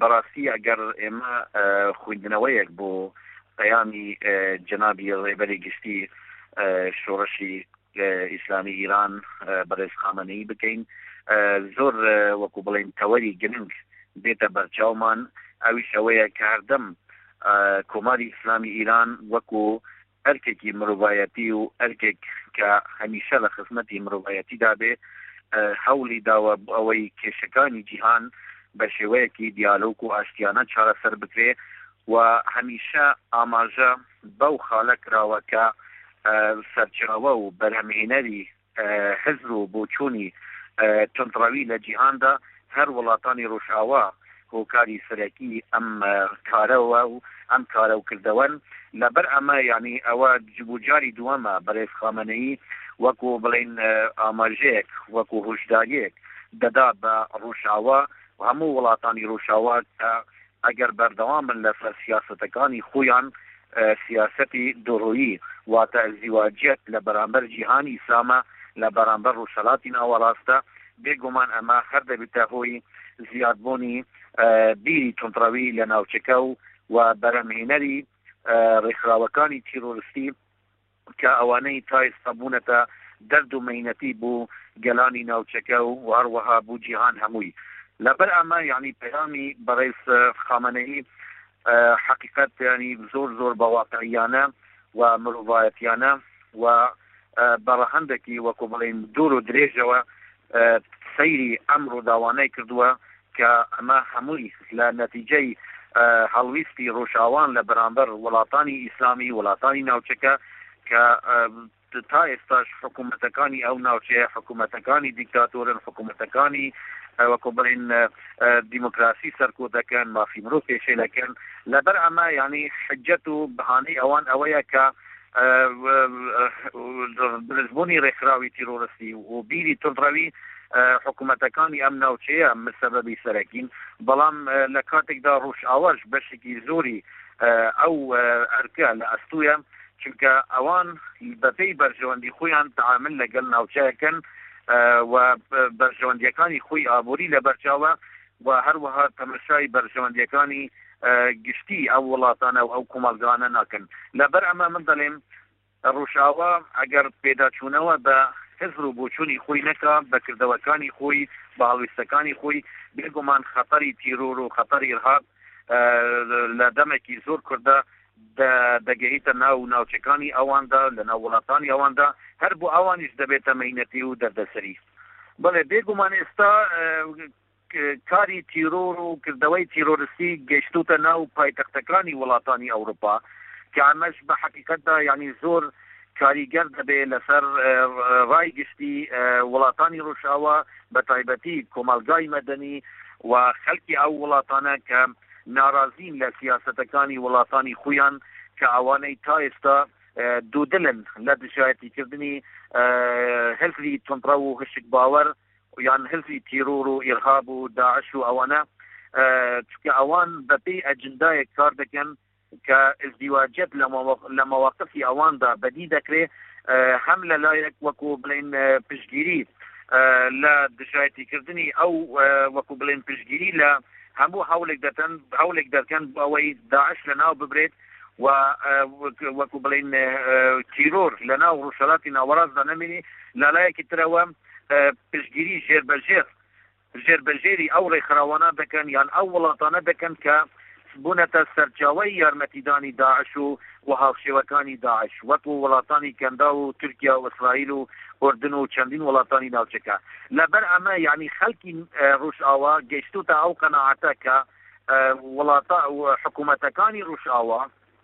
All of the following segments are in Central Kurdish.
بەڕاستی ئەگەر ئێمە خویندنەوەیەک بۆ پەیامی جەنابی ڕێبەری گشتی شۆڕشی ئیسلامی ئیران بەڕێز خامەنەیی بکەین زۆر وەکو بڵێین تەوەری گرنگ دێتە بەرچاومان ئەویش ئەوەیە کە هەردەم کۆماری ئیسلامی ئیران وەکو ئەرکێکی مرۆڤایەتی و ئەرکێک کە هەمیشە لە خزمەتی مرۆڤایەتیدا بێ، هەوڵی داوە بۆ ئەوەی کێشەکانی جیهان بە شێوەیەکی دیالۆگ و ئاشتیانە چارەسەر بکرێ و هەمیشە ئاماژە بەو خالە کراوە کە سەرچاوە و بەرهەمهێنەری هزر و بۆچوونی توندڕەوی لە جیهاندا، هەر وڵاتانی ڕۆژئاوا هۆکاری سەرەکیی ئەم کارە و ئەم کارە و کردەوەن. لەبەر ئەمە یانی ئەوە بۆ جاری دووەمە بەرێز خامەنەیی وەکو بڵێین ئاماژەیەک، وەکو هۆشدارییەک دەدا بە ڕۆژئاوا و هەموو وڵاتانی ڕۆژئاوا کە ئەگەر بەردەوام بن لەسەر سیاسەتەکانی خۆیان، سیاسەتی دوڕوویی، واتە ئەزدیواجیەت لە بەرامبەر جیهانی ئیسلامە، لە بەرامبەر ڕۆژهەلاتی ناوەڕاستە، بێ گۆمان ئەمە هەر دەبێتە هۆی زیادبوونی بیری توندڕەوی لە ناوچەکە و بەرهەمهێنەری ڕێکخراوەکانی تیرۆرستی. کە ئەوانەی تا ئیستا بوونەتە دەرد و مەینەتی بو گەلانی ناوچەکە و هەروەها بو جیهان هەمووی. لەبەر ئەمە یەعنی پەیامی بەڕێز خامەنەیی حەقیقەت یەعنی زۆر زۆر بە واقعیانە و مرۆڤایەتیانە و بە ڕەهەندەکی وەکو بڵێین دوور و درێژەوە سەیری ئەم ڕووداوانەی کردووە کە ئەمە هەمووی لە نەتیجەی هەڵویستی ڕۆژاوان لە بەرامبەر وڵاتانی ئیسلامی وڵاتانی ناوچەکە کە تا ئێستاش حکوومەتەکانی ئەو ناوچەیە حکوومەتەکانی دیکتاتۆرن حکوومەتەکانی وەکو بڵین دیموکراسی سەرکۆ دەکەن مافی مرۆڤ پێشێلەکەن لەبەر ئەمە یانی حجەت و بەهانەی ئەوان ئەوەیە کە دروستبوونی ڕێکخراوی تیرۆرستی و بیری توندڕەوی حکومەتەکانی ئەم ناوچەیە مسەبەبی سەرەکین، بەڵام لە کاتێکدا ڕوژئاواش بەشێکی زۆری ئەو ئەرکە لە ئەستوویە، چونکە ئەوان بەپێی بەرژەوەندی خۆیان تەعامول لەگەڵ ناوچەکەن و بەرژەوەندییەکانی خۆی ئابووری لەبەرچاوە، و هەروەها تەمەشای بەرژەوەندییەکانی گشتیی ئەو وڵاتانە و ئەو کۆمەڵگانە ناکەن. لەبەر ئەمە من دەڵێم ڕۆژئاوا ئەگەر پێداچوونەوە بە هزر و بۆچوونی خۆی نەکا، بە کردەوەکانی خۆی، بە هەڵوێستەکانی خۆی، بێگومان خەتەری تیرۆر و خەتەری ئیرهاب لە دەمێکی زۆر کورتدا دەگەیتە ناو ناوچەکانی ئەواندا، لە ناو وڵاتانی ئەواندا، هەر بۆ ئەوانیش دەبێتە مەینەتی و دەردەسەری. بەڵێ بێگومان ئێستا کاری تیرۆر و کردەوەی تیرۆرستی گەیشتووتە ناو پایتەختەکانی وڵاتانی ئەوروپا، کە ئەمەش بە حەقیقەتدا یانی زۆر کاریگەر دەبێ لەسەر ڕای گشتی وڵاتانی ڕۆژئاوا بە تایبەتی کۆمەڵگای مەدەنی و خەلکی ئەو وڵاتانە کە ناڕازین لە سیاسەتەکانی وڵاتانی خویان کە ئەوانەی تا ئێستا دوودلن لە دژایەتی کردنی هزری توندڕەو و هشک باوەر یان هزری تیرور و ئیرهاب و داعش و ئەوانە چونکە ئەوان بە پێی ئەجندایەک کار دەکەن کە ئزدیواجیەت لە مەواقفی ئەواندا بەدی دەکرێ هەم لە لایەک وەکو بڵێن پشتگیری لە دژایەتی کردنی ئەو وەکو بڵێن پشتگیری لە هەموو هەوڵێک دەدەن هەوڵێک دەدکەن بۆ ئەوەی داعش لە ناو ببرێت و وەکو بڵێن تیرۆر لە ناو ڕوژهەلاتی ناوەڕاستدا نەمێنی لەلایەکی ترەوە پشگیری ژێر بە ژێر ژێر بە ژێری ئەو ڕێکخراوانە دەکەن یان ئەو وڵاتانە دەکەن کە بوونەتە سەرچاوەی یارمەتیدانی داعش و و هاوشێوەکانی داعش وەکو وڵاتانی کەنداو و تورکیا و ئیسرائیل و ئوردن و چەندین وڵاتانی ناوچەکە لەبەر ئەمە یانی خەلکی روژئاوا گەیشتوتە ئەو قەناعەتە کە وڵاتا حکومەتەکانی روژئاوا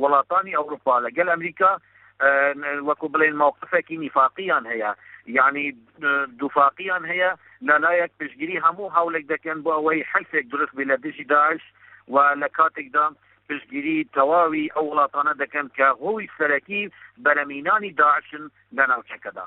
وڵاتانی ئەوروپا لەگەل ئەمریکا وەکو بلێن مەوقفەکی نیفاقیان هەیە یانی دوفاقیان هەیە لەلایەک پشتگیری هەموو هەولێک دەکەن بۆ ئەوەی حلفێک دروست بی لە دژی داعش و لە کاتیکدا پشتگیری تەواوی ئەو وڵاتانە دەکەن کە هۆی سەرەکی بەرەمینانی داعشن لە ناوچەکەدا.